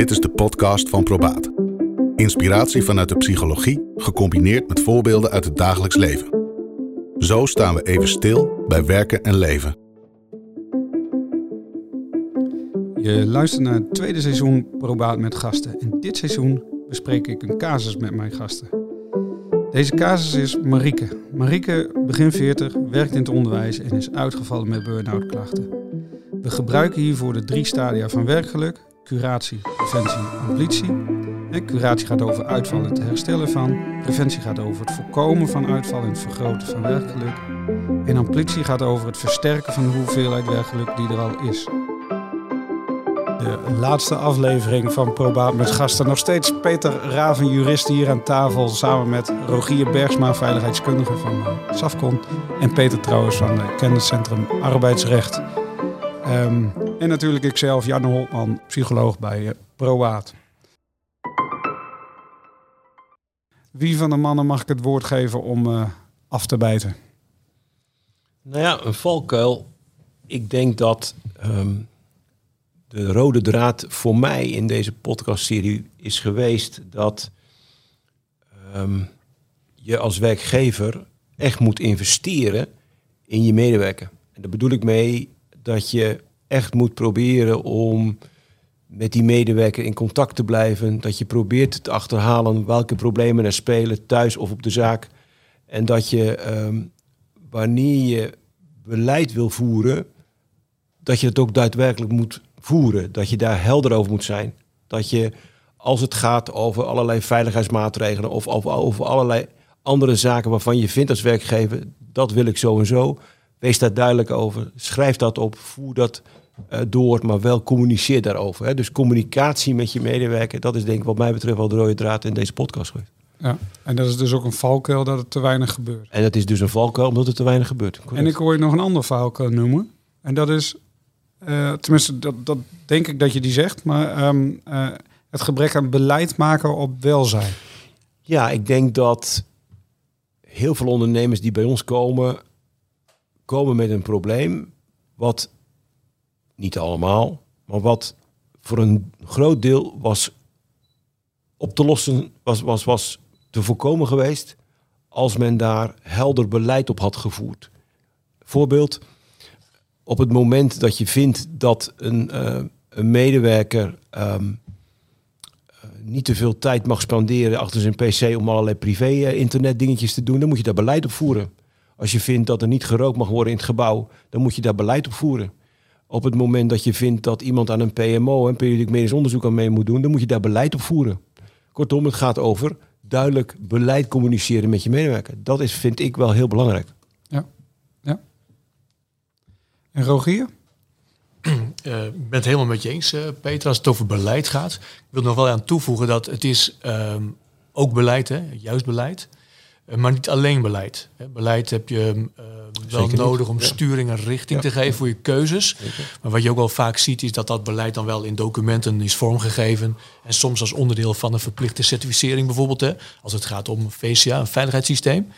Dit is de podcast van Probaat. Inspiratie vanuit de psychologie, gecombineerd met voorbeelden uit het dagelijks leven. Zo staan we even stil bij werken en leven. Je luistert naar het tweede seizoen Probaat met gasten. En dit seizoen bespreek ik een casus met mijn gasten. Deze casus is Marieke. Marieke, begin 40, werkt in het onderwijs en is uitgevallen met burn-out klachten. We gebruiken hiervoor de drie stadia van werkgeluk, curatie, preventie en curatie gaat over uitval en het herstellen van. Preventie gaat over het voorkomen van uitval en het vergroten van werkgeluk. En ambitie gaat over het versterken van de hoeveelheid werkgeluk die er al is. De laatste aflevering van Probaat met gasten. Nog steeds Peter Raven, jurist hier aan tafel. Samen met Rogier Bergsma, veiligheidskundige van uh, Safcon. En Peter Trouwens van het Kenniscentrum Arbeidsrecht. Ehm, en natuurlijk ikzelf, Jan Holtman, psycholoog bij uh, Probaat. Wie van de mannen mag ik het woord geven om uh, af te bijten? Nou ja, een valkuil. Ik denk dat um, de rode draad voor mij in deze podcastserie is geweest dat um, je als werkgever echt moet investeren in je medewerker. En daar bedoel ik mee dat je echt moet proberen om met die medewerker in contact te blijven. Dat je probeert te achterhalen welke problemen er spelen, thuis of op de zaak. En dat je um, wanneer je beleid wil voeren, dat je het ook daadwerkelijk moet voeren. Dat je daar helder over moet zijn. Dat je, als het gaat over allerlei veiligheidsmaatregelen of over, over allerlei andere zaken waarvan je vindt als werkgever, dat wil ik zo en zo. Wees daar duidelijk over. Schrijf dat op. Voer dat door, maar wel communiceer daarover. Hè. Dus communicatie met je medewerker, dat is denk ik wat mij betreft wel de rode draad in deze podcast geweest. Ja, en dat is dus ook een valkuil dat het te weinig gebeurt. En dat is dus een valkuil omdat het te weinig gebeurt. Correct. En ik hoor je nog een ander valkuil noemen. En dat is, uh, tenminste, dat, dat denk ik dat je die zegt, maar um, uh, het gebrek aan beleid maken op welzijn. Ja, ik denk dat heel veel ondernemers die bij ons komen, komen met een probleem wat niet allemaal, maar wat voor een groot deel was op te lossen, was, was, was te voorkomen geweest als men daar helder beleid op had gevoerd. Voorbeeld, op het moment dat je vindt dat een, uh, een medewerker um, uh, niet te veel tijd mag spenderen achter zijn pc om allerlei privé-internet dingetjes te doen, dan moet je daar beleid op voeren. Als je vindt dat er niet gerookt mag worden in het gebouw, dan moet je daar beleid op voeren. Op het moment dat je vindt dat iemand aan een PMO, een periodiek medisch onderzoek aan mee moet doen, dan moet je daar beleid op voeren. Kortom, het gaat over duidelijk beleid communiceren met je medewerker. Dat is, vind ik, wel heel belangrijk. Ja. ja. En Rogier? Uh, ik ben het helemaal met je eens, uh, Peter, als het over beleid gaat. Ik wil nog wel aan toevoegen dat het is um, ook beleid, hè, juist beleid. Uh, maar niet alleen beleid. Beleid heb je uh, wel Zeker nodig niet. om ja. sturing en richting ja. te geven voor je keuzes. Zeker. Maar wat je ook wel vaak ziet is dat dat beleid dan wel in documenten is vormgegeven. En soms als onderdeel van een verplichte certificering bijvoorbeeld. Hè, als het gaat om VCA, een veiligheidssysteem.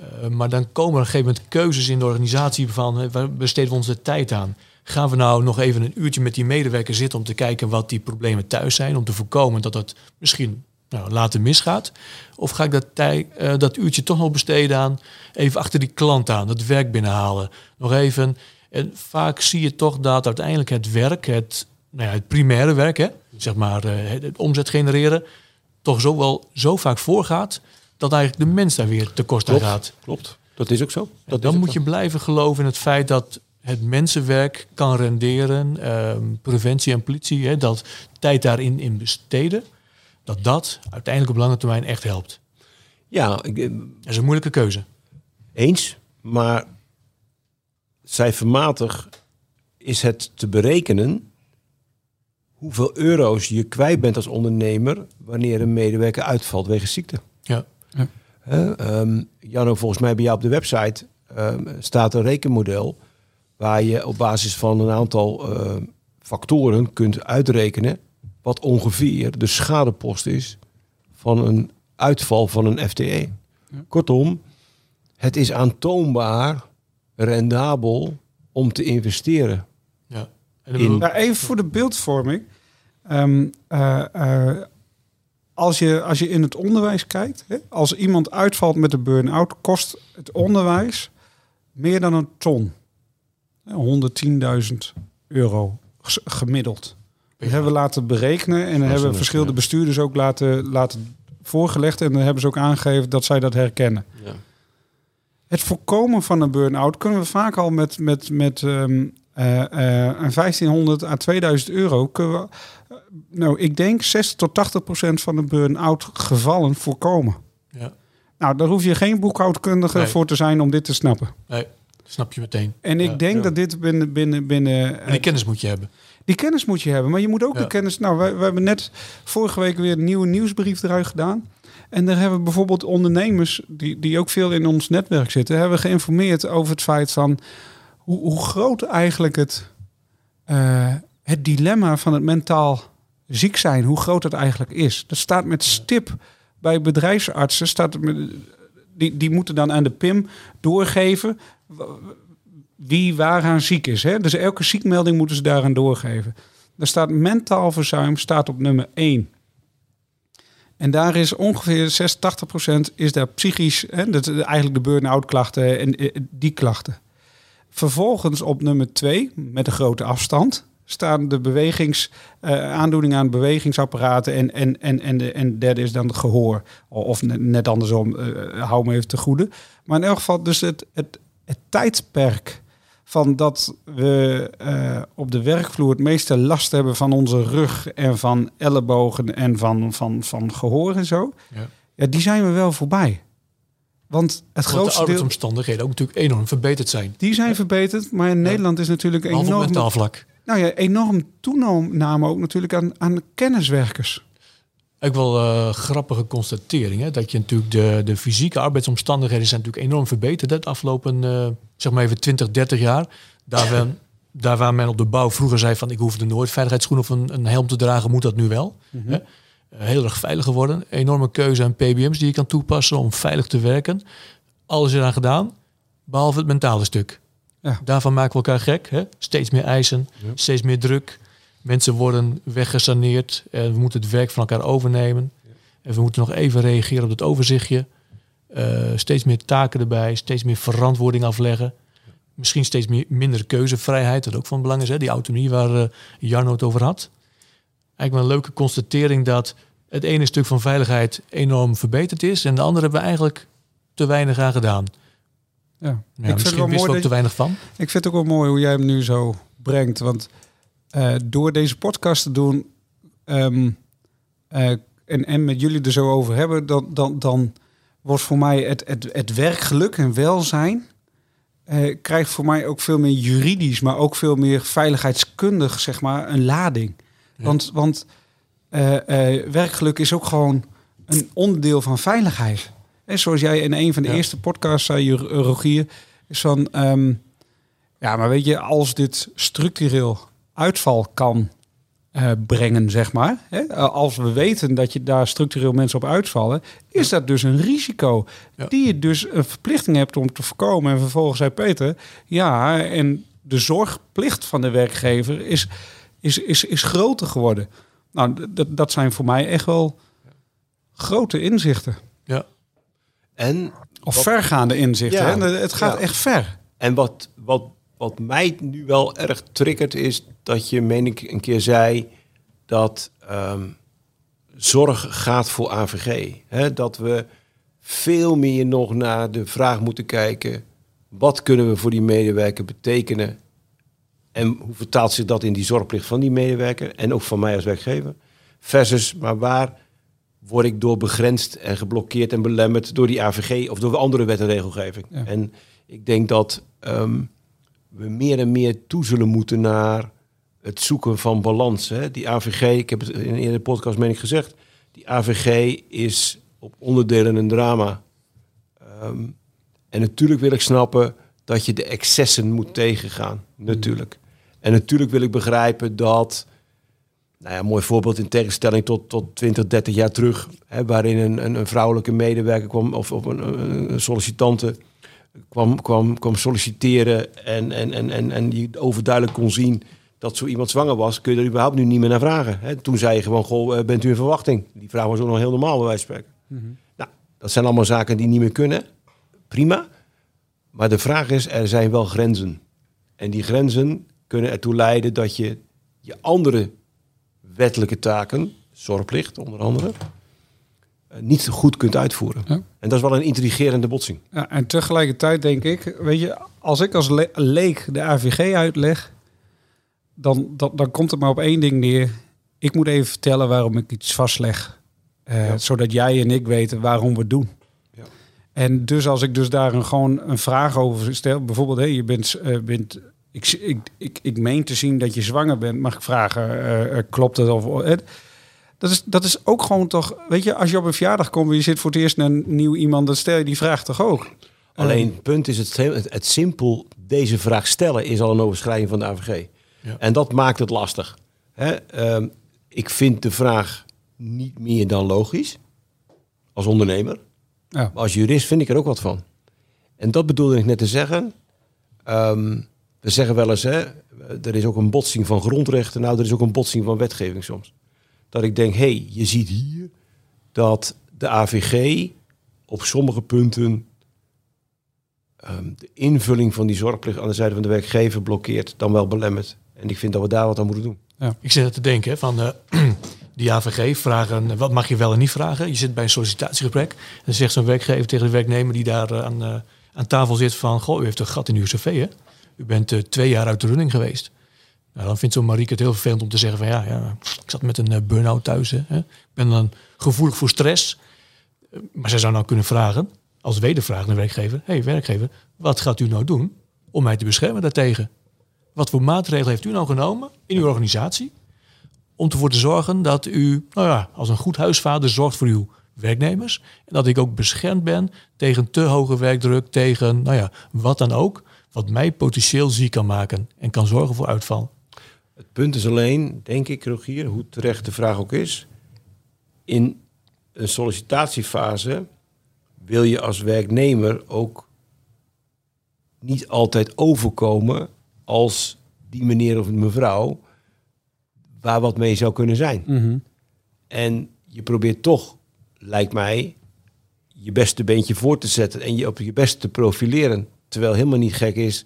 Uh, maar dan komen er op een gegeven moment keuzes in de organisatie van waar besteden we onze tijd aan. Gaan we nou nog even een uurtje met die medewerker zitten om te kijken wat die problemen thuis zijn. Om te voorkomen dat dat misschien nou, later misgaat? Of ga ik dat, tij, uh, dat uurtje toch nog besteden aan even achter die klant aan, het werk binnenhalen? Nog even. En vaak zie je toch dat uiteindelijk het werk, het, nou ja, het primaire werk, hè, zeg maar uh, het, het, omzet genereren, toch zo wel zo vaak voorgaat dat eigenlijk de mens daar weer tekort aan gaat. Klopt, dat is ook zo. Dat dan moet zo. je blijven geloven in het feit dat het mensenwerk kan renderen, um, preventie en politie, hè, dat tijd daarin in besteden dat dat uiteindelijk op lange termijn echt helpt. Ja, ik, dat is een moeilijke keuze. Eens, maar cijfermatig is het te berekenen hoeveel euro's je kwijt bent als ondernemer wanneer een medewerker uitvalt wegens ziekte. Ja. ja. Uh, um, Janno, volgens mij bij jou op de website um, staat een rekenmodel waar je op basis van een aantal uh, factoren kunt uitrekenen wat ongeveer de schadepost is van een uitval van een FTE. Ja. Kortom, het is aantoonbaar rendabel om te investeren. Ja. En in... nou, even voor de beeldvorming. Ehm, eh, eh, als, je, als je in het onderwijs kijkt, hè, als iemand uitvalt met een burn-out, kost het onderwijs meer dan een ton. Hè, 110.000 euro gemiddeld. Dat hebben we laten berekenen en dan hebben verschillende bestuurders ook laten, laten voorgelegd. En dan hebben ze ook aangegeven dat zij dat herkennen. Ja. Het voorkomen van een burn-out kunnen we vaak al met, met, met ehm, eh, eh, een 1500 à 2000 euro. Kunnen we, eh, nou, ik denk 60 tot 80 procent van de burn-out gevallen voorkomen. Ja. Nou, daar hoef je geen boekhoudkundige Nee. voor te zijn om dit te snappen. Nee, snap je meteen. En ik Ja, denk ja. dat dit binnen, binnen, binnen En die kennis moet je hebben. Die kennis moet je hebben, maar je moet ook Ja. de kennis. Nou, we, hebben net vorige week weer een nieuwe nieuwsbrief eruit gedaan. En daar hebben we bijvoorbeeld ondernemers die, die ook veel in ons netwerk zitten, hebben geïnformeerd over het feit van hoe, hoe groot eigenlijk het, eh, het dilemma van het mentaal ziek zijn, hoe groot het eigenlijk is. Dat staat met stip bij bedrijfsartsen, staat het met, die, die moeten dan aan de PIM doorgeven wie waaraan ziek is. Hè? Dus elke ziekmelding moeten ze daaraan doorgeven. Er staat mentaal verzuim staat op nummer 1. En daar is ongeveer 86% is daar psychisch, hè, dat, eigenlijk de burn-out klachten en eh, die klachten. Vervolgens op nummer 2, met een grote afstand, staan de bewegings, eh, aandoeningen aan bewegingsapparaten en, en, en, en, de, en derde is dan het gehoor. Of net, net andersom, eh, hou me even te goede. Maar in elk geval dus het, het, het tijdperk van dat we eh, op de werkvloer het meeste last hebben van onze rug en van ellebogen en van, van, van gehoor en zo. Ja. Ja, die zijn we wel voorbij. Want het Want de grootste deel, arbeidsomstandigheden ook natuurlijk enorm verbeterd zijn. die zijn verbeterd, maar in Nederland is natuurlijk enorm, mentaal vlak. nou ja, enorm toename ook natuurlijk aan, aan kenniswerkers. Ook wel eh, grappige constatering. Hè? Dat je natuurlijk de, de fysieke arbeidsomstandigheden zijn natuurlijk enorm verbeterd. hè, De afgelopen, eh, zeg maar even 20, 30 jaar. Daar, we, daar waar men op de bouw vroeger zei van ik hoefde nooit veiligheidsschoenen of een, een helm te dragen, moet dat nu wel. Hè? Eh, heel erg veilig geworden. Enorme keuze aan PBM's die je kan toepassen om veilig te werken. Alles eraan gedaan, behalve het mentale stuk. Ja. Daarvan maken we elkaar gek. Hè? Steeds meer eisen, Ja. steeds meer druk. Mensen worden weggesaneerd. En we moeten het werk van elkaar overnemen. En we moeten nog even reageren op het overzichtje. Eh, steeds meer taken erbij, steeds meer verantwoording afleggen. Misschien steeds meer, minder keuzevrijheid, dat ook van belang is. Hè? Die autonomie waar eh Jarno het over had. Eigenlijk wel een leuke constatering dat het ene stuk van veiligheid enorm verbeterd is. En de andere hebben we eigenlijk te weinig aan gedaan. Ja. Ja, ik vind het misschien wel wisten mooi we ook dat te weinig van. Ik vind het ook wel mooi hoe jij hem nu zo brengt. Want eh, door deze podcast te doen ehm, eh, en, en met jullie er zo over hebben, dan, dan, dan wordt voor mij het, het, het werkgeluk en welzijn. eh, krijgt voor mij ook veel meer juridisch, maar ook veel meer veiligheidskundig, zeg maar, een lading. Ja. Want, want werkgeluk is ook gewoon een onderdeel van veiligheid. En zoals jij in een van de Ja. eerste podcasts zei, Rogier, is van, ehm, ja, maar weet je, als dit structureel uitval kan eh, brengen, zeg maar, hè, eh, als we weten dat je daar structureel mensen op uitvallen, is dat dus een risico Ja. die je dus een verplichting hebt om te voorkomen. En vervolgens zei Peter, ja, en de zorgplicht van de werkgever is, is, is, is groter geworden. Nou, dat, dat zijn voor mij echt wel grote inzichten. Ja. En, Of Wat- vergaande inzichten. Ja. Hè? Het gaat Ja. echt ver. en wat, wat, wat mij nu wel erg triggert is dat je, meen ik, een keer zei dat ehm, zorg gaat voor AVG. Hè? Dat we veel meer nog naar de vraag moeten kijken, wat kunnen we voor die medewerker betekenen? En hoe vertaalt zich dat in die zorgplicht van die medewerker en ook van mij als werkgever? Versus, maar waar word ik door begrensd en geblokkeerd en belemmerd door die AVG of door andere wet en regelgeving? Ja. En ik denk dat ehm, we meer en meer toe zullen moeten naar het zoeken van balans. Hè? Die AVG, ik heb het in een eerdere podcast meen gezegd, die AVG is op onderdelen een drama. Ehm, en natuurlijk wil ik snappen dat je de excessen moet tegengaan. Natuurlijk. En natuurlijk wil ik begrijpen dat, nou ja, mooi voorbeeld in tegenstelling tot, tot 20, 30 jaar terug, hè, waarin een, een, een vrouwelijke medewerker kwam, of, of een, een, een sollicitante kwam, kwam, kwam solliciteren en, en, en, en, en die overduidelijk kon zien dat zo iemand zwanger was, kun je er überhaupt nu niet meer naar vragen. Hè? Toen zei je gewoon, goh, eh, bent u in verwachting? Die vraag was ook nog heel normaal bij wijze van spreken. Nou, dat zijn allemaal zaken die niet meer kunnen. Prima. Maar de vraag is, er zijn wel grenzen. En die grenzen kunnen ertoe leiden dat je je andere wettelijke taken, zorgplicht onder andere, niet goed kunt uitvoeren. Ja. En dat is wel een intrigerende botsing. Ja, en tegelijkertijd denk ik, weet je, als ik als le- leek de AVG uitleg, dan, dan, dan komt het maar op één ding neer. Ik moet even vertellen waarom ik iets vastleg. eh, Ja. Zodat jij en ik weten waarom we het doen. Ja. En dus als ik dus daar een, gewoon een vraag over stel, bijvoorbeeld, hé, je bent, eh, bent ik, ik, ik, ik meen te zien dat je zwanger bent, mag ik vragen, eh, eh, klopt het? Of, eh, dat, is, dat is ook gewoon toch, weet je, als je op een verjaardag komt en je zit voor het eerst naar een nieuw iemand, dan stel je die vraag toch ook? Alleen het punt is, het, het, het simpel deze vraag stellen is al een overschrijding van de AVG. Ja. En dat maakt het lastig. Hè? ehm, ik vind de vraag niet meer dan logisch. Als ondernemer. Ja. Maar als jurist vind ik er ook wat van. En dat bedoelde ik net te zeggen. Ehm, we zeggen wel eens, hè, er is ook een botsing van grondrechten. Nou, er is ook een botsing van wetgeving soms. Dat ik denk, hey, je ziet hier dat de AVG op sommige punten ehm, de invulling van die zorgplicht aan de zijde van de werkgever blokkeert, dan wel belemmert. En ik vind dat we daar wat aan moeten doen. Ik zit te denken van eh, die AVG vragen, wat mag je wel en niet vragen? Je zit bij een sollicitatiegesprek en dan zegt zo'n werkgever tegen de werknemer die daar eh, aan, eh, aan tafel zit van, goh, u heeft een gat in uw cv hè? U bent eh, twee jaar uit de running geweest. Nou, dan vindt zo'n Marieke het heel vervelend om te zeggen van, ja, ja ik zat met een eh, burn-out thuis. Hè? Ik ben dan gevoelig voor stress. Maar zij zou nou kunnen vragen, als wedervraag naar werkgever, hey, werkgever, wat gaat u nou doen om mij te beschermen daartegen? Wat voor maatregelen heeft u nou genomen in uw organisatie om ervoor te zorgen dat u, nou ja, als een goed huisvader zorgt voor uw werknemers en dat ik ook beschermd ben tegen te hoge werkdruk, tegen, nou ja, wat dan ook, wat mij potentieel ziek kan maken en kan zorgen voor uitval. Het punt is alleen, denk ik, Rogier, hoe terecht de vraag ook is. In een sollicitatiefase wil je als werknemer ook niet altijd overkomen als die meneer of mevrouw waar wat mee zou kunnen zijn. Mhm. En je probeert toch, lijkt mij, je beste beentje voor te zetten en je op je best te profileren. Terwijl helemaal niet gek is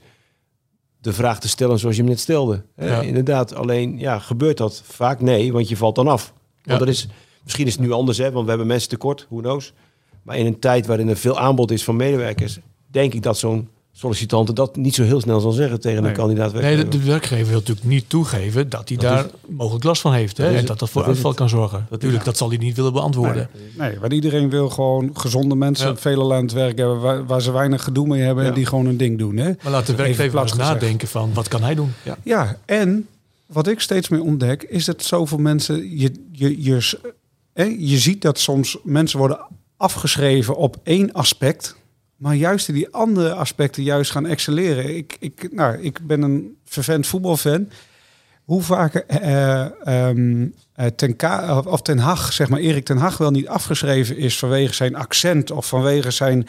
de vraag te stellen zoals je hem net stelde. Inderdaad, alleen ja, gebeurt dat vaak? Nee, want je valt dan af. Want Ja. dat is, misschien is het nu anders, hè, want we hebben mensen tekort, who knows. Maar in een tijd waarin er veel aanbod is van medewerkers, denk ik dat zo'n sollicitant dat niet zo heel snel zal zeggen tegen Nee. een kandidaat Nee, de, de werkgever wil natuurlijk niet toegeven dat hij Dat daar mogelijk last van heeft. Hè? En dat dat voor Dat uitval kan zorgen. Natuurlijk, dat zal hij niet willen beantwoorden. Nee, want iedereen wil gewoon gezonde mensen Ja. vele het werk hebben waar, waar ze weinig gedoe mee hebben Ja. en die gewoon een ding doen. Hè? Maar laat de Even werkgever eens gezegd. nadenken van wat kan hij doen? Ja, en wat ik steeds meer ontdek is dat zoveel mensen, je, je, je, hè, je ziet dat soms mensen worden afgeschreven op één aspect, maar juist in die andere aspecten juist gaan excelleren. Ik, ik, nou, ik ben een vervent voetbalfan. Hoe vaak eh, ten, Ka of ten Hag, zeg maar, Erik ten Hag wel niet afgeschreven is vanwege zijn accent of vanwege zijn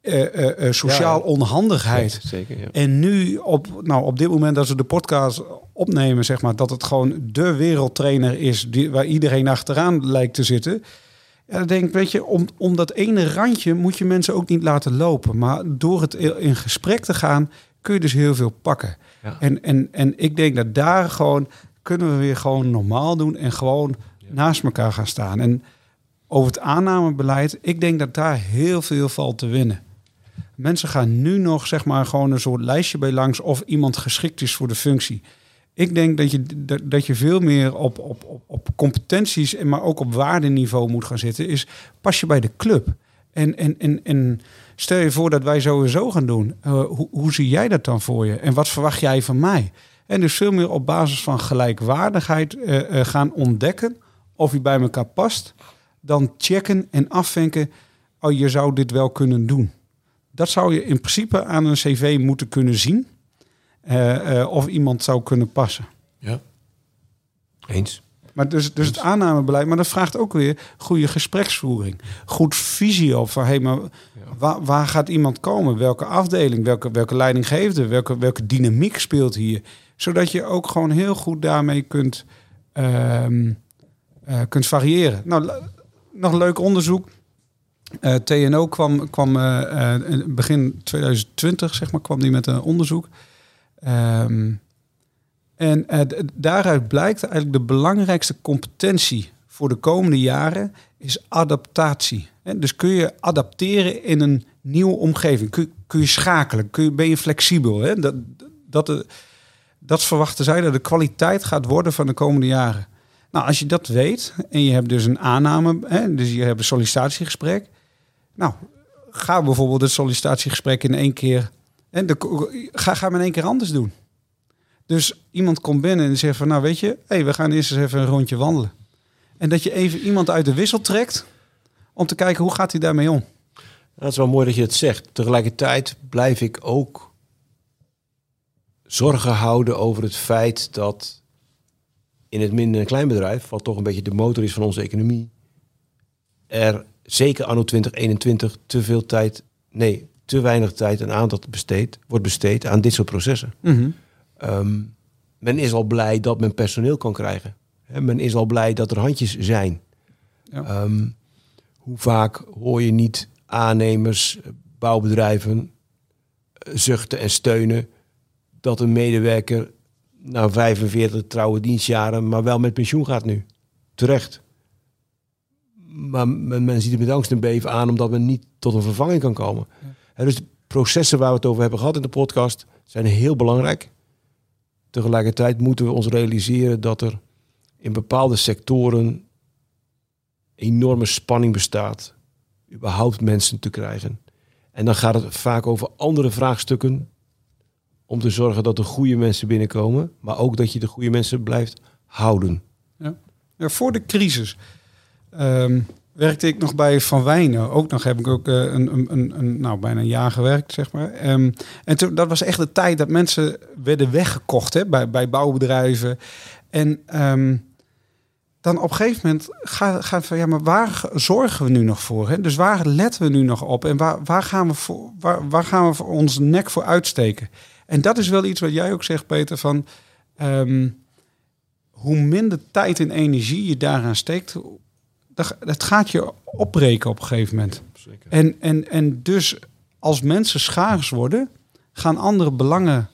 eh, sociaal Ja. onhandigheid. Zeker, ja. En nu, op, nou, op dit moment dat we de podcast opnemen, zeg maar, dat het gewoon de wereldtrainer is die, waar iedereen achteraan lijkt te zitten. Ja, dan denk ik, weet je, om, om dat ene randje moet je mensen ook niet laten lopen. Maar door het in gesprek te gaan, kun je dus heel veel pakken. Ja. En, en, en ik denk dat daar gewoon kunnen we weer gewoon normaal doen en gewoon naast elkaar gaan staan. En over het aannamebeleid, ik denk dat daar heel veel valt te winnen. Mensen gaan nu nog zeg maar gewoon een soort lijstje bij langs of iemand geschikt is voor de functie. Ik denk dat je, dat, je veel meer op, op, op, op competenties, en maar ook op waardeniveau moet gaan zitten. Is pas je bij de club. En, en, en, en stel je voor dat wij sowieso gaan doen. Eh, hoe, hoe zie jij dat dan voor je? En wat verwacht jij van mij? En dus veel meer op basis van gelijkwaardigheid eh, eh, gaan ontdekken of je bij elkaar past. Dan checken en afvinken, oh je zou dit wel kunnen doen. Dat zou je in principe aan een cv moeten kunnen zien. Eh, eh, of iemand zou kunnen passen. Ja. Eens. Maar dus, dus het aannamebeleid, maar dat vraagt ook weer goede gespreksvoering. Goed visie op van, hé, maar waar, waar gaat iemand komen? Welke afdeling, welke, welke leidinggevende, welke, welke dynamiek speelt hier? Zodat je ook gewoon heel goed daarmee kunt, ehm, eh, kunt variëren. Nou, nog leuk onderzoek. TNO kwam, kwam in begin 2020, zeg maar, kwam die met een onderzoek. Ehm, en eh, daaruit blijkt eigenlijk de belangrijkste competentie voor de komende jaren is adaptatie. Hè, Dus kun je adapteren in een nieuwe omgeving? Kun, kun je schakelen? Kun je, ben je flexibel? Hè? Dat, dat, eh, dat verwachten zij dat de kwaliteit gaat worden van de komende jaren. Nou, als je dat weet en je hebt dus een aanname, hè, dus je hebt een sollicitatiegesprek. Nou, ga bijvoorbeeld het sollicitatiegesprek in één keer. En de, ga, ga hem in één keer anders doen. Dus iemand komt binnen en zegt van, nou weet je, hey, we gaan eerst eens even een rondje wandelen. En dat je even iemand uit de wissel trekt om te kijken hoe gaat hij daarmee om. Dat is wel mooi dat je het zegt. Tegelijkertijd blijf ik ook zorgen houden over het feit dat in het midden- en kleinbedrijf, wat toch een beetje de motor is van onze economie, er zeker anno 2021 te veel tijd, nee, te weinig tijd en aandacht besteed, wordt besteed aan dit soort processen. Ehm, men is al blij dat men personeel kan krijgen. Men is al blij dat er handjes zijn. Ja. Ehm, hoe vaak hoor je niet aannemers, eh, bouwbedrijven eh, zuchten en steunen dat een medewerker na 45 trouwe dienstjaren, maar wel met pensioen gaat nu. Terecht. Maar men, men ziet het met angst en beven aan omdat men niet tot een vervanging kan komen. Hè, dus de processen waar we het over hebben gehad in de podcast zijn heel belangrijk. Tegelijkertijd moeten we ons realiseren dat er in bepaalde sectoren enorme spanning bestaat. Überhaupt mensen te krijgen. En dan gaat het vaak over andere vraagstukken. Om te zorgen dat er goede mensen binnenkomen. Maar ook dat je de goede mensen blijft houden. Ja, voor de crisis ehm, werkte ik nog bij Van Wijnen. Ook nog heb ik ook eh, een, een, een, nou, bijna een jaar gewerkt, zeg maar. Ehm, en toen, dat was echt de tijd dat mensen werden weggekocht hè, bij, bij bouwbedrijven. En ehm, dan op een gegeven moment gaat ga van ja, maar waar zorgen we nu nog voor? Hè? Dus waar letten we nu nog op? En waar, waar, gaan we voor, waar, waar gaan we voor ons nek voor uitsteken? En dat is wel iets wat jij ook zegt, Peter, van ehm, hoe minder tijd en energie je daaraan steekt, dat, dat gaat je opbreken op een gegeven moment. Zeker. En, en, en dus als mensen schaars worden, gaan andere belangen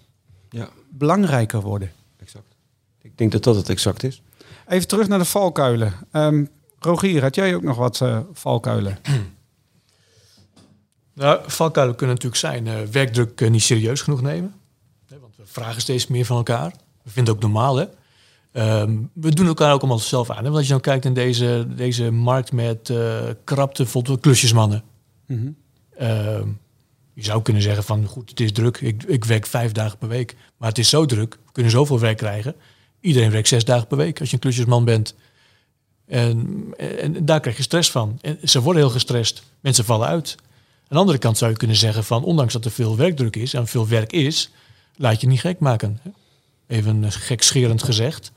Ja, belangrijker worden. exact. Ik denk dat dat het exact is. Even terug naar de valkuilen. Ehm, Rogier, had jij ook nog wat eh, valkuilen? Nou, valkuilen kunnen natuurlijk zijn eh, werkdruk eh, niet serieus genoeg nemen. Hè, want we vragen steeds meer van elkaar. We vinden het ook normaal, hè. Ehm, we doen elkaar ook allemaal zelf aan. Hè? Want als je dan kijkt in deze, deze markt met eh krapte vol klusjesmannen. Ehm, je zou kunnen zeggen van, goed, het is druk. Ik, ik werk vijf dagen per week. Maar het is zo druk. We kunnen zoveel werk krijgen. Iedereen werkt zes dagen per week als je een klusjesman bent. En, en, daar krijg je stress van. En ze worden heel gestrest. Mensen vallen uit. Aan de andere kant zou je kunnen zeggen van, ondanks dat er veel werkdruk is en veel werk is, laat je niet gek maken. Even gekscherend gezegd.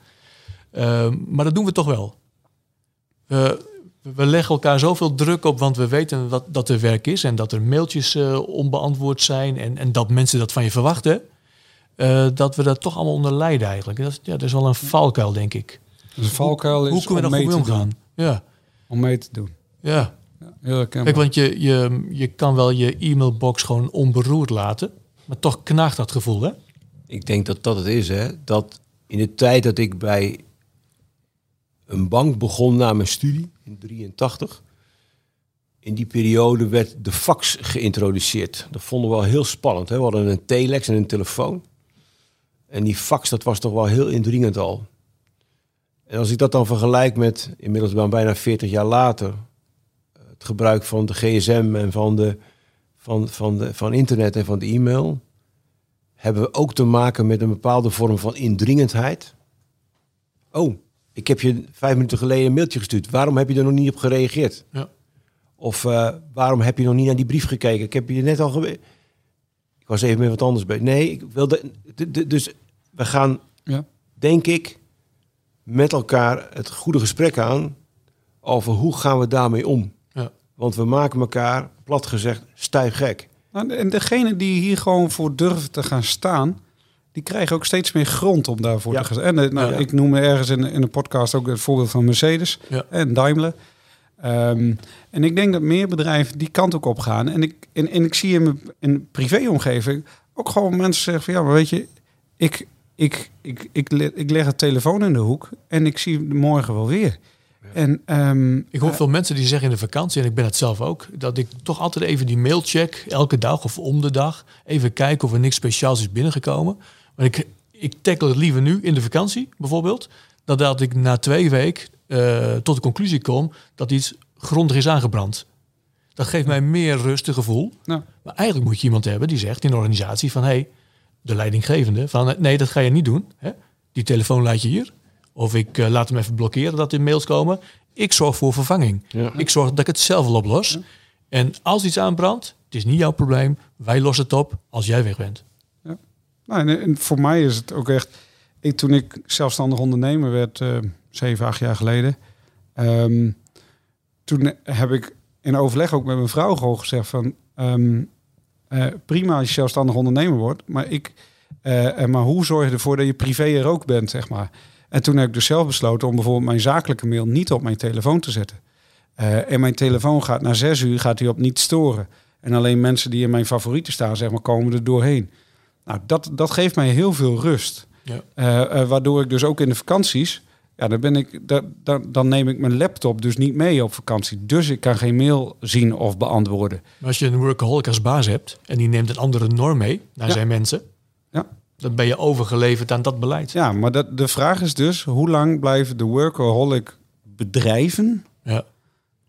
Ehm, maar dat doen we toch wel. We, we leggen elkaar zoveel druk op, want we weten wat, dat er werk is en dat er mailtjes eh, onbeantwoord zijn en, en dat mensen dat van je verwachten. eh, dat we dat toch allemaal onder lijden eigenlijk. Dat, is- ja, dat is wel een valkuil, denk ik. Dus een valkuil is Hoe kunnen we om daar mee te omgaan? doen. Ja, Om mee te doen. ja. Ja. Kijk, want je, je, je kan wel je e-mailbox gewoon onberoerd laten, maar toch knaagt dat gevoel, hè? Ik denk dat dat het is, hè. Dat in de tijd dat ik bij een bank begon na mijn studie, in 83... In die periode werd de fax geïntroduceerd. Dat vonden we wel heel spannend. Hè? We hadden een telex en een telefoon. En die fax, dat was toch wel heel indringend al. En als ik dat dan vergelijk met, inmiddels bijna 40 jaar later... het gebruik van de gsm en van, de, van, van, de, van internet en van de e-mail hebben we ook te maken met een bepaalde vorm van indringendheid. Oh, ik heb je vijf minuten geleden een mailtje gestuurd. Waarom heb je er nog niet op gereageerd? Ja. Of eh, waarom heb je nog niet naar die brief gekeken? Ik heb je net al gewe- Ik was even met wat anders bij. Nee, ik wilde. Dus we gaan, Ja. denk ik, met elkaar het goede gesprek aan over hoe gaan we daarmee om. Ja. Want we maken elkaar, plat gezegd, stijf gek. Nou, En degene die hier gewoon voor durven te gaan staan, die krijgen ook steeds meer grond om daarvoor Ja. te gaan. En eh, nou, Ja. ik noemde ergens in, in de podcast ook het voorbeeld van Mercedes Ja. en Daimler. Ehm, en ik denk dat meer bedrijven die kant ook op gaan. En ik, en, en ik zie in mijn in privéomgeving ook gewoon mensen zeggen van ja, maar weet je, ik, ik, ik, ik, ik leg het telefoon in de hoek en ik zie morgen wel weer. En ehm, Ik hoor veel mensen die zeggen in de vakantie, en ik ben het zelf ook, dat ik toch altijd even die mail check, elke dag of om de dag. Even kijken of er niks speciaals is binnengekomen. Maar ik, ik tackle het liever nu in de vakantie, bijvoorbeeld, dan dat ik na twee weken eh, tot de conclusie kom dat iets grondig is aangebrand. Dat geeft mij meer rust, een gevoel. nou, Maar eigenlijk moet je iemand hebben die zegt in de organisatie van... hé, hey, de leidinggevende, van nee, dat ga je niet doen. Hè? Die telefoon laat je hier. Of ik eh, laat hem even blokkeren dat er mails komen. Ik zorg voor vervanging. Ja. Ik zorg dat ik het zelf wel oplos. En als iets aanbrandt, het is niet jouw probleem. Wij lossen het op als jij weg bent. Nou, en, voor mij is het ook echt. Ik, toen ik zelfstandig ondernemer werd, eh zeven, acht jaar geleden. ehm, toen heb ik in overleg ook met mijn vrouw gewoon gezegd van. ehm, eh, prima als je zelfstandig ondernemer wordt, maar ik. eh, maar hoe zorg je ervoor dat je privé er ook bent, zeg maar. En toen heb ik dus zelf besloten om bijvoorbeeld mijn zakelijke mail niet op mijn telefoon te zetten. En mijn telefoon gaat na zes uur gaat hij op niet storen. En alleen mensen die in mijn favorieten staan, zeg maar, komen er doorheen. Nou, dat, dat geeft mij heel veel rust. Ja. Eh, eh, waardoor ik dus ook in de vakanties, ja, dan, ben ik, da, da- dan neem ik mijn laptop dus niet mee op vakantie. Dus ik kan geen mail zien of beantwoorden. Maar als je een workaholic als baas hebt... en die neemt een andere norm mee naar Ja. zijn mensen... Ja. dan ben je overgeleverd aan dat beleid. Ja, maar dat, de vraag is dus, hoe lang blijven de workaholic bedrijven, Ja.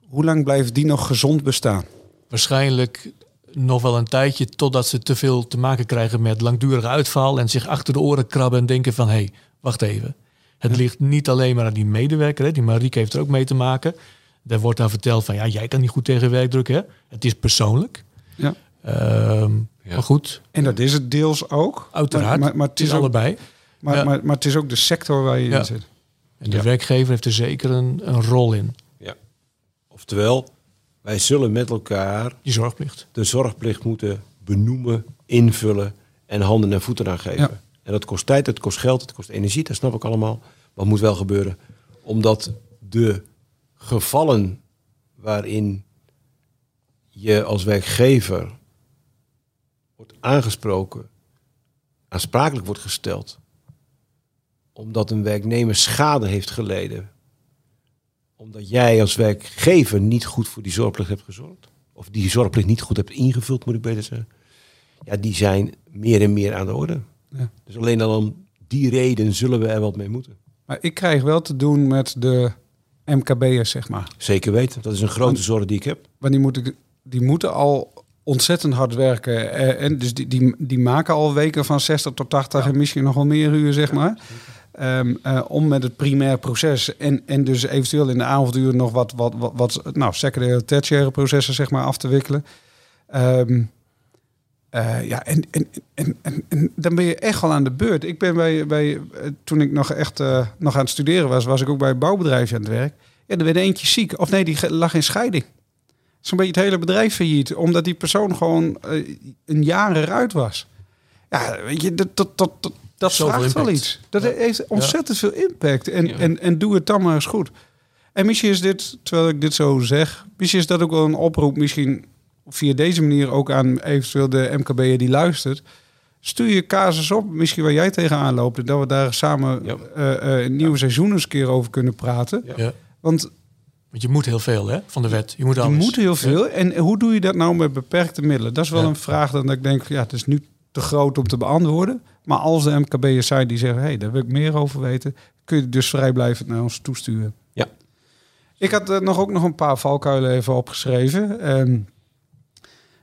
hoe lang blijven die nog gezond bestaan? waarschijnlijk nog wel een tijdje totdat ze te veel te maken krijgen met langdurige uitval en zich achter de oren krabben en denken van hé, hey, wacht even. Het ligt niet alleen maar aan die medewerker, hè. die Marieke heeft er ook mee te maken. Daar wordt dan verteld van ja, jij kan niet goed tegen werkdruk, hè? Het is persoonlijk. Ja. Ehm, Ja. Maar goed, En dat is het deels ook. uiteraard. Maar, maar, maar, het is ook, allebei. maar, ja. maar, maar het is ook de sector waar je Ja. in zit. En de Ja. werkgever heeft er zeker een, een rol in, Oftewel, wij zullen met elkaar die zorgplicht. de zorgplicht moeten benoemen, invullen en handen en voeten aan geven. Ja. En dat kost tijd, het kost geld, het kost energie, dat snap ik allemaal. Maar het moet wel gebeuren. Omdat de gevallen waarin je als werkgever wordt aangesproken, aansprakelijk wordt gesteld, omdat een werknemer schade heeft geleden, omdat jij als werkgever niet goed voor die zorgplicht hebt gezorgd, of die zorgplicht niet goed hebt ingevuld, moet ik beter zeggen, ja, die zijn meer en meer aan de orde. Ja. Dus alleen al om die reden zullen we er wat mee moeten. Maar ik krijg wel te doen met de MKB'ers, zeg maar. Zeker weten, dat is een grote zorg die ik heb. Maar die moeten, die moeten al ontzettend hard werken. Eh, en dus die, die, die maken al weken van 60 tot 80 en misschien nog wel meer uur, zeg maar. Ehm, eh, om met het primair proces en, en dus eventueel in de avonduren nog wat, wat, wat, nou, secundaire, tertiaire processen zeg maar, af te wikkelen. Ehm, eh, ja, en, en, en, en, en dan ben je echt al aan de beurt. Ik ben bij, bij eh, toen ik nog echt nog aan het studeren was, was ik ook bij een bouwbedrijf aan het werk. Ja, er werd eentje ziek. Of nee, die lag in scheiding. Zo'n beetje het hele bedrijf failliet. Omdat die persoon gewoon een jaar eruit was. Ja, weet je, dat, dat, dat, dat, Zoveel vraagt wel iets. Dat Ja. heeft ontzettend veel impact. En, Ja. en, en doe het dan maar eens goed. En misschien is dit, terwijl ik dit zo zeg... misschien is dat ook wel een oproep... misschien via deze manier ook aan eventueel de MKB'er die luistert... Stuur je casus op, misschien waar jij tegenaan loopt... en dat we daar samen Ja. eh, eh, een nieuwe seizoen eens een keer over kunnen praten. Ja. Want Want je moet heel veel hè, van de wet. Je moet je moet heel veel. En hoe doe je dat nou met beperkte middelen? Dat is wel Ja. een vraag dat ik denk, ja, het is nu te groot om te beantwoorden. Maar als de MKB'ers zijn die zeggen, hé, hey, daar wil ik meer over weten, kun je dus vrijblijvend naar ons toesturen. Ja. Ik had eh, nog ook nog een paar valkuilen even opgeschreven. Ehm,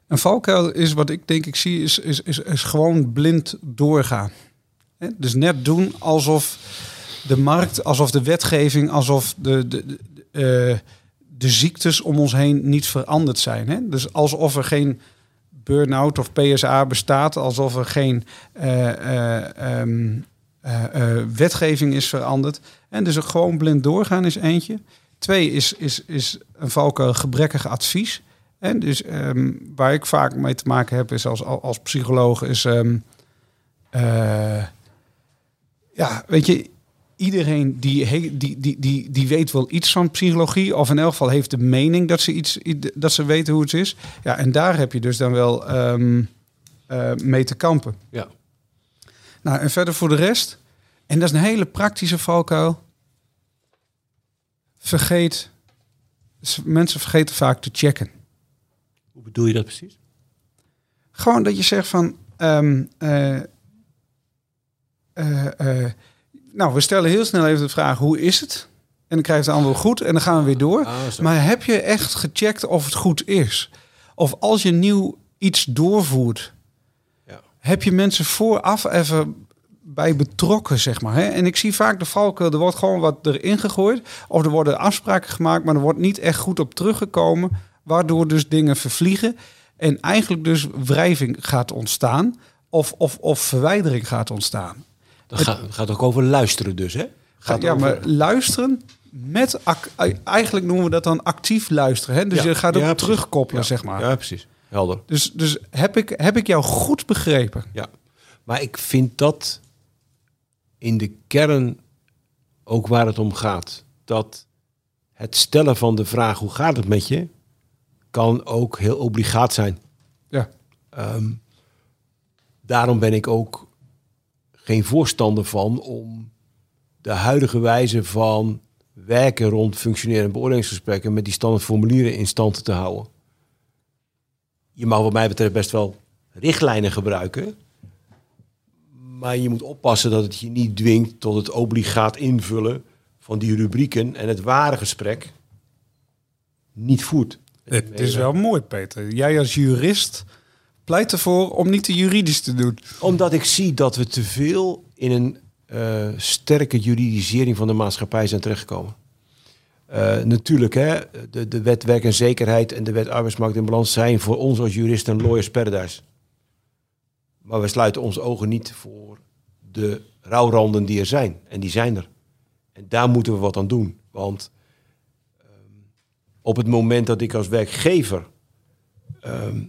een valkuil is wat ik denk ik zie, is, is, is, is gewoon blind doorgaan. Dus net doen alsof de markt, alsof de wetgeving, alsof de, de, de, eh, de ziektes om ons heen niet veranderd zijn. Dus alsof er geen burn-out of PSA bestaat, alsof er geen eh, eh, ehm, eh, wetgeving is veranderd. En dus gewoon blind doorgaan is eentje. Twee is, is, is een valkuil gebrekkig advies. En dus ehm, waar ik vaak mee te maken heb is als, als psycholoog is... ehm, eh, Ja, weet je, iedereen die, he- die, die, die, die weet wel iets van psychologie. Of in elk geval heeft de mening dat ze, iets, dat ze weten hoe het is. Ja, en daar heb je dus dan wel ehm, eh, mee te kampen. Ja. Nou, en verder voor de rest. En dat is een hele praktische valkuil. Vergeet. Mensen vergeten vaak te checken. Hoe bedoel je dat precies? Gewoon dat je zegt van. eh, nou, we stellen heel snel even de vraag: hoe is het? En dan krijg je het antwoord goed en dan gaan we weer door. Ah, maar heb je echt gecheckt of het goed is? Of als je nieuw iets doorvoert, Ja. heb je mensen vooraf even bij betrokken, zeg maar. Hè? En ik zie vaak de valkuil, er wordt gewoon wat erin gegooid. Of er worden afspraken gemaakt, maar er wordt niet echt goed op teruggekomen. Waardoor dus dingen vervliegen. En eigenlijk dus wrijving gaat ontstaan. Of, of, of verwijdering gaat ontstaan. Dat gaat, het gaat ook over luisteren dus, hè? Gaat ja, over- maar luisteren met... eigenlijk noemen we dat dan actief luisteren. Hè? Dus Ja, je gaat ook ja, terugkoppelen, zeg maar. Ja, precies. Helder. Dus, dus heb, ik, heb ik jou goed begrepen? Ja. Maar ik vind dat in de kern ook waar het om gaat. Dat het stellen van de vraag hoe gaat het met je, kan ook heel obligaat zijn. Ja. Ehm, daarom ben ik ook geen voorstander van om de huidige wijze van werken rond functionerende beoordelingsgesprekken met die standaard formulieren in stand te houden. Je mag wat mij betreft best wel richtlijnen gebruiken, maar je moet oppassen dat het je niet dwingt tot het obligaat invullen van die rubrieken en het ware gesprek niet voert. Het is wel mooi, Peter. Jij als jurist pleit ervoor om niet te juridisch te doen. Omdat ik zie dat we te veel in een eh, sterke juridisering van de maatschappij zijn terechtgekomen. Eh, natuurlijk, hè, de, de wet werk en zekerheid en de wet arbeidsmarkt in balans zijn voor ons als juristen een lawyers paradise. Maar we sluiten onze ogen niet voor de rouwranden die er zijn. En die zijn er. En daar moeten we wat aan doen. Want ehm, op het moment dat ik als werkgever ehm,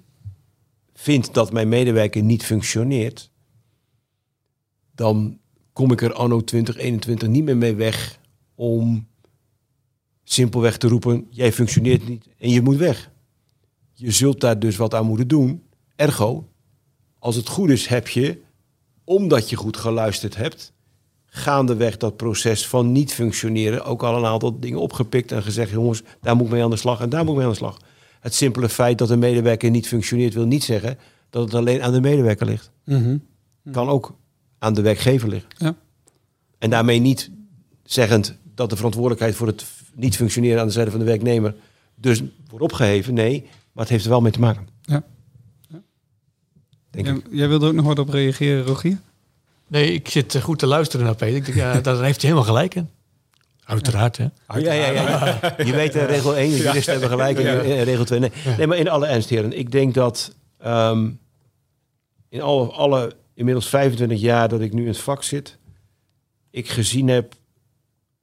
vind dat mijn medewerker niet functioneert, dan kom ik er anno 2021 niet meer mee weg om simpelweg te roepen, jij functioneert niet en je moet weg. Je zult daar dus wat aan moeten doen. Ergo, als het goed is, heb je, omdat je goed geluisterd hebt, gaandeweg dat proces van niet functioneren ook al een aantal dingen opgepikt en gezegd, jongens, daar moet ik mee aan de slag en daar moet ik mee aan de slag. Het simpele feit dat een medewerker niet functioneert wil niet zeggen dat het alleen aan de medewerker ligt. Kan ook aan de werkgever liggen. Ja. En daarmee niet zeggend dat de verantwoordelijkheid voor het niet functioneren aan de zijde van de werknemer dus wordt opgeheven. Nee, maar het heeft er wel mee te maken. Ja. Denk Jij, ik. jij wilde ook nog wat op reageren, Rogier? Nee, ik zit eh, goed te luisteren naar Peter. Ik denk, ja, daar heeft hij helemaal gelijk in. Uiteraard, hè. Ja, ja, ja, ja. Je weet, regel 1, de juristen hebben gelijk. En eh, regel 2, nee. nee. maar in alle ernst, heren. Ik denk dat ehm, in alle, alle inmiddels 25 jaar dat ik nu in het vak zit... ik gezien heb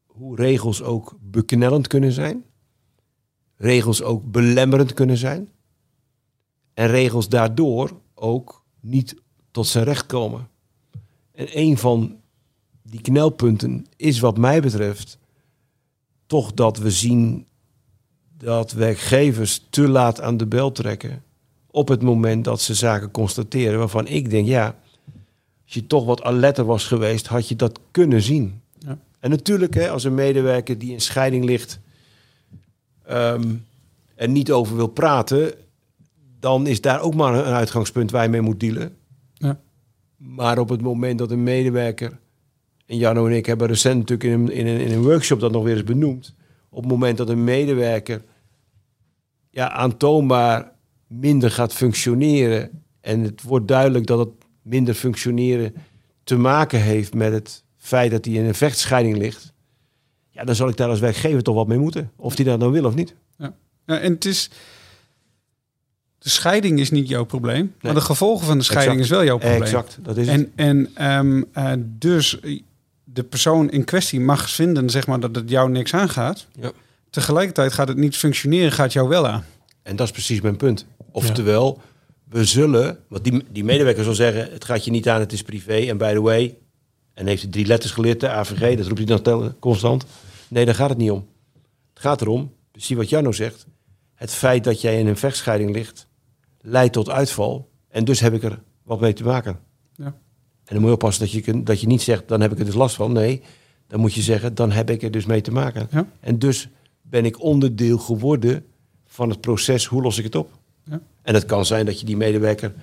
hoe regels ook beknellend kunnen zijn. Regels ook belemmerend kunnen zijn. En regels daardoor ook niet tot zijn recht komen. En een van die knelpunten is wat mij betreft toch dat we zien dat werkgevers te laat aan de bel trekken op het moment dat ze zaken constateren waarvan ik denk, ja, als je toch wat alerter was geweest, had je dat kunnen zien. Ja. En natuurlijk, hè, als een medewerker die in scheiding ligt ehm, er niet over wil praten, dan is daar ook maar een uitgangspunt waar je mee moet dealen. Ja. Maar op het moment dat een medewerker en Jarno en ik hebben recent natuurlijk in een, in, een, in een workshop dat nog weer eens benoemd. Op het moment dat een medewerker ja, aantoonbaar minder gaat functioneren. En het wordt duidelijk dat het minder functioneren te maken heeft met het feit dat hij in een vechtscheiding ligt. Ja, dan zal ik daar als werkgever toch wat mee moeten. Of hij dat nou wil of niet. Ja, en het is... De scheiding is niet jouw probleem, maar de gevolgen van de scheiding Exact. is wel jouw probleem. Exact, dat is het. En, en ehm, eh, dus de persoon in kwestie mag vinden zeg maar, dat het jou niks aangaat. Ja. Tegelijkertijd gaat het niet functioneren, gaat jou wel aan. En dat is precies mijn punt. Oftewel, we zullen, want die, die medewerker zal zeggen, het gaat je niet aan, het is privé. En by the way, En heeft hij drie letters geleerd, de AVG, dat roept hij dan constant. Nee, daar gaat het niet om. Het gaat erom, dus zie wat Jarno zegt. Het feit dat jij in een vechtscheiding ligt, leidt tot uitval. En dus heb ik er wat mee te maken. Ja. En dan moet je oppassen dat je, kun- dat je niet zegt, dan heb ik er dus last van. Nee, dan moet je zeggen, dan heb ik er dus mee te maken. Ja. En dus ben ik onderdeel geworden van het proces, hoe los ik het op? Ja. En het kan zijn dat je die medewerker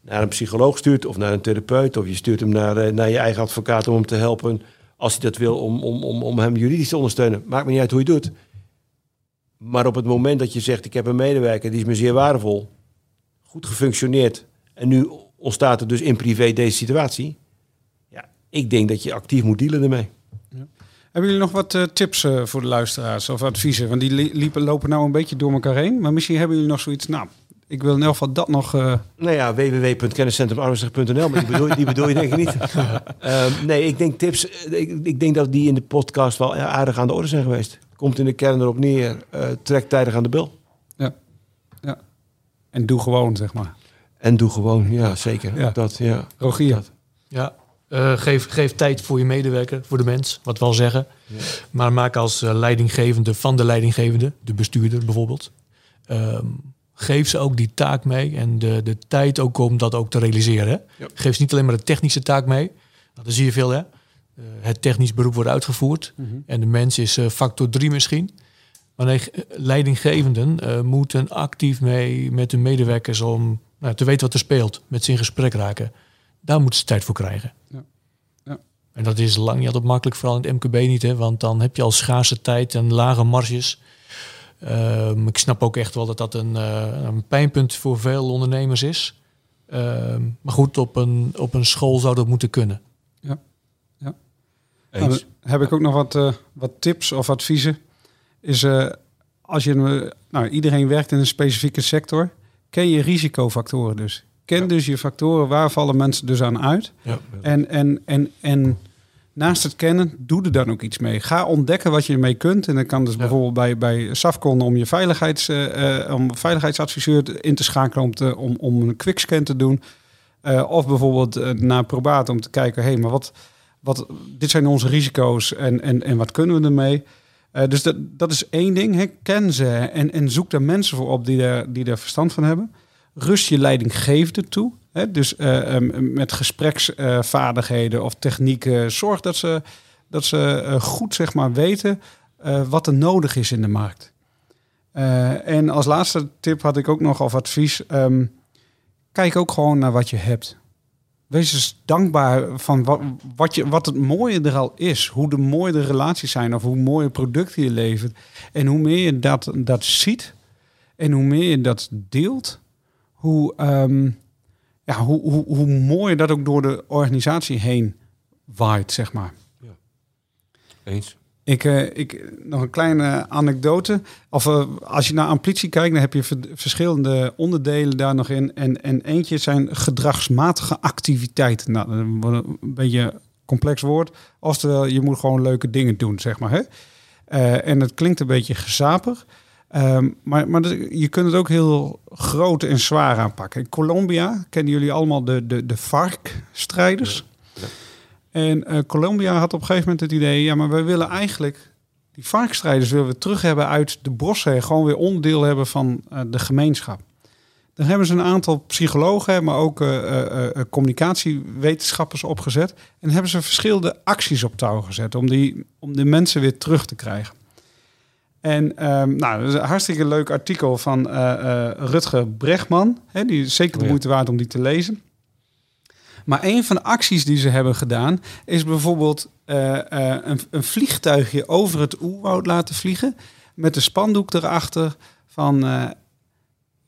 naar een psycholoog stuurt of naar een therapeut. Of je stuurt hem naar, eh, naar je eigen advocaat om hem te helpen. Als hij dat wil, om, om, om, om hem juridisch te ondersteunen. Maakt me niet uit hoe je het doet. Maar op het moment dat je zegt, ik heb een medewerker, die is me zeer waardevol. Goed gefunctioneerd. En nu ontstaat er dus in privé deze situatie. Ja, ik denk dat je actief moet dealen ermee. Hebben jullie nog wat eh, tips eh, voor de luisteraars of adviezen? Want die li- liepen, lopen nou een beetje door elkaar heen. Maar misschien hebben jullie nog zoiets. Nou, ik wil in elk geval dat nog. eh, Nou ja, www.kenniscentrumarmenstig.nl, maar die bedoel, die bedoel je denk ik niet. Ehm, nee, ik denk tips, ik, ik denk dat die in de podcast wel aardig aan de orde zijn geweest. Komt in de kern erop neer, trek tijdig aan de bel. en doe gewoon, zeg maar. En doe gewoon, ja zeker. Ja. Dat, ja. Rogier. Dat. Ja, eh, geef, geef tijd voor je medewerker, voor de mens, wat we al zeggen. Ja. Maar maak als eh, leidinggevende van de leidinggevende, de bestuurder bijvoorbeeld, ehm, geef ze ook die taak mee en de, de tijd ook om dat ook te realiseren. Ja. Geef ze niet alleen maar de technische taak mee. Nou, dat zie je veel, hè? Eh, het technisch beroep wordt uitgevoerd en de mens is factor 3 misschien. Maar nee, leidinggevenden eh, moeten actief mee met hun medewerkers om nou, te weten wat er speelt, met ze in gesprek raken. Daar moeten ze tijd voor krijgen. Ja. Ja. En dat is lang niet altijd makkelijk, vooral in het MKB niet, hè, want dan heb je al schaarse tijd en lage marges. Ehm, ik snap ook echt wel dat dat een, eh, een pijnpunt voor veel ondernemers is. Ehm, maar goed, op een, op een school zou dat moeten kunnen. Nou, Eens. dan heb ik ook nog wat, eh, wat tips of adviezen. Is eh, als je, nou, iedereen werkt in een specifieke sector, ken je risicofactoren dus. Ken Ja. dus je factoren, waar vallen mensen dus aan uit. Ja. En, en, en, en naast het kennen, doe er dan ook iets mee. Ga ontdekken wat je ermee kunt. En dat kan dus Ja. bijvoorbeeld bij, bij Safcon om je veiligheids, eh, eh, om veiligheidsadviseur in te schakelen om, te, om, om een quickscan te doen. Eh, of bijvoorbeeld naar probaat om te kijken, hé, maar wat, wat, dit zijn onze risico's en, en, en wat kunnen we ermee? Eh, dus dat, dat is één ding. Ken ze en, en zoek daar mensen voor op die daar, die daar verstand van hebben. Rust je leidinggevende toe. Hè. Dus eh, em, met gespreksvaardigheden of technieken. Zorg dat ze, dat ze eh, goed zeg maar, weten wat er nodig is in de markt. En als laatste tip had ik ook nog als advies. ehm, kijk ook gewoon naar wat je hebt. Wees eens dankbaar van wat, wat, je, wat het mooie er al is. Hoe de mooie de relaties zijn of hoe mooie producten je levert. En hoe meer je dat, dat ziet en hoe meer je dat deelt, hoe, ehm, ja, hoe, hoe, hoe mooier dat ook door de organisatie heen waait, zeg maar. Eens. Ik, eh, ik, nog een kleine anekdote. Of eh, als je naar ambitie kijkt, dan heb je ver- verschillende onderdelen daar nog in. En, en eentje zijn gedragsmatige activiteiten. Nou, een beetje complex woord. Oftewel, je moet gewoon leuke dingen doen, zeg maar. Hè? Eh, en het klinkt een beetje gezapig. Ehm, maar maar dat- je kunt het ook heel groot en zwaar aanpakken. In Colombia kennen jullie allemaal de, de, de FARC-strijders. En eh, Colombia had op een gegeven moment het idee... ja, maar wij willen eigenlijk die varkstrijders willen we terug hebben uit de bossen... gewoon weer onderdeel hebben van eh, de gemeenschap. Dan hebben ze een aantal psychologen... maar ook eh, communicatiewetenschappers opgezet... en hebben ze verschillende acties op touw gezet... om, die, om de mensen weer terug te krijgen. En ehm, nou, dat is een hartstikke leuk artikel van Rutger Bregman. Hè, die is zeker de Oh moeite waard om die te lezen. Maar een van de acties die ze hebben gedaan... is bijvoorbeeld eh, eh, een, een vliegtuigje over het oerwoud laten vliegen... met een spandoek erachter van... eh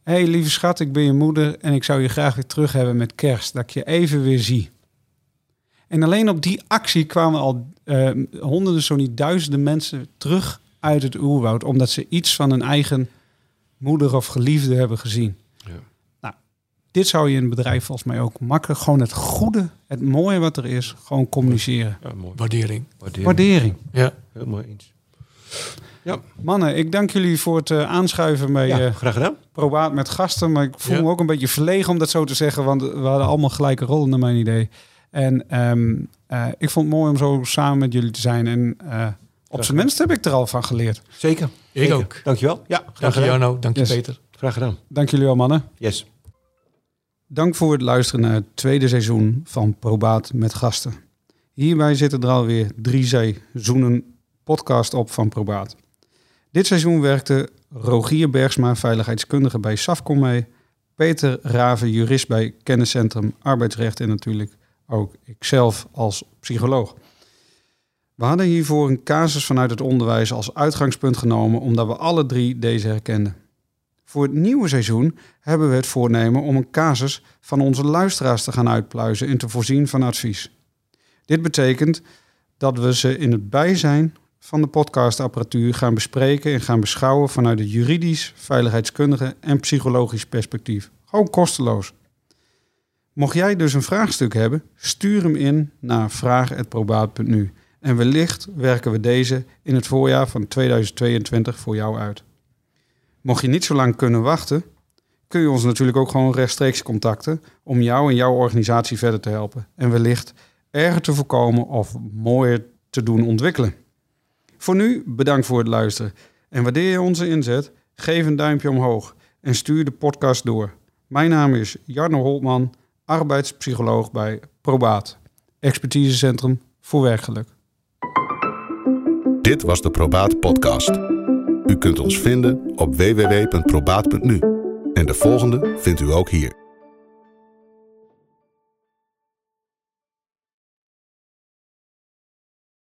hey, lieve schat, ik ben je moeder... en ik zou je graag weer terug hebben met kerst. Dat ik je even weer zie. En alleen op die actie kwamen al eh, honderden, zo niet duizenden mensen terug uit het oerwoud. Omdat ze iets van hun eigen moeder of geliefde hebben gezien. Ja. Dit zou je in een bedrijf volgens mij ook makkelijk... gewoon het goede, het mooie wat er is, gewoon communiceren. Ja, mooi. Waardering. Waardering. Waardering. Ja. Heel mooi eens. Mannen, ik dank jullie voor het eh, aanschuiven bij Ja, eh, graag gedaan. Probaat met gasten. Maar ik voel Ja. me ook een beetje verlegen om dat zo te zeggen. Want we hadden allemaal gelijke rollen naar mijn idee. En ehm, eh, ik vond het mooi om zo samen met jullie te zijn. En eh, op zijn minst heb ik er al van geleerd. Zeker. Ik Zeker. ook. Dankjewel. Ja, graag Dank je. Jarno, dank je Yes. Peter. Graag gedaan. Dank jullie wel, mannen. Yes. Dank voor het luisteren naar het tweede seizoen van Probaat met gasten. Hierbij zitten er alweer drie seizoenen podcast op van Probaat. Dit seizoen werkte Rogier Bergsma, veiligheidskundige bij Safcom mee. Peter Raven, jurist bij Kenniscentrum Arbeidsrecht en natuurlijk ook ikzelf als psycholoog. We hadden hiervoor een casus vanuit het onderwijs als uitgangspunt genomen omdat we alle drie deze herkenden. Voor het nieuwe seizoen hebben we het voornemen om een casus van onze luisteraars te gaan uitpluizen en te voorzien van advies. Dit betekent dat we ze in het bijzijn van de podcastapparatuur gaan bespreken en gaan beschouwen vanuit het juridisch, veiligheidskundige en psychologisch perspectief. Gewoon kosteloos. Mocht jij dus een vraagstuk hebben, stuur hem in naar vraag.probaat.nu. En wellicht werken we deze in het voorjaar van 2022 voor jou uit. Mocht je niet zo lang kunnen wachten, kun je ons natuurlijk ook gewoon rechtstreeks contacten om jou en jouw organisatie verder te helpen. En wellicht erger te voorkomen of mooier te doen ontwikkelen. Voor nu bedankt voor het luisteren. En waardeer je onze inzet, geef een duimpje omhoog en stuur de podcast door. Mijn naam is Jarno Holtman, arbeidspsycholoog bij Probaat, expertisecentrum voor werkgeluk. Dit was de Probaat Podcast. U kunt ons vinden op www.probaat.nu. En de volgende vindt u ook hier.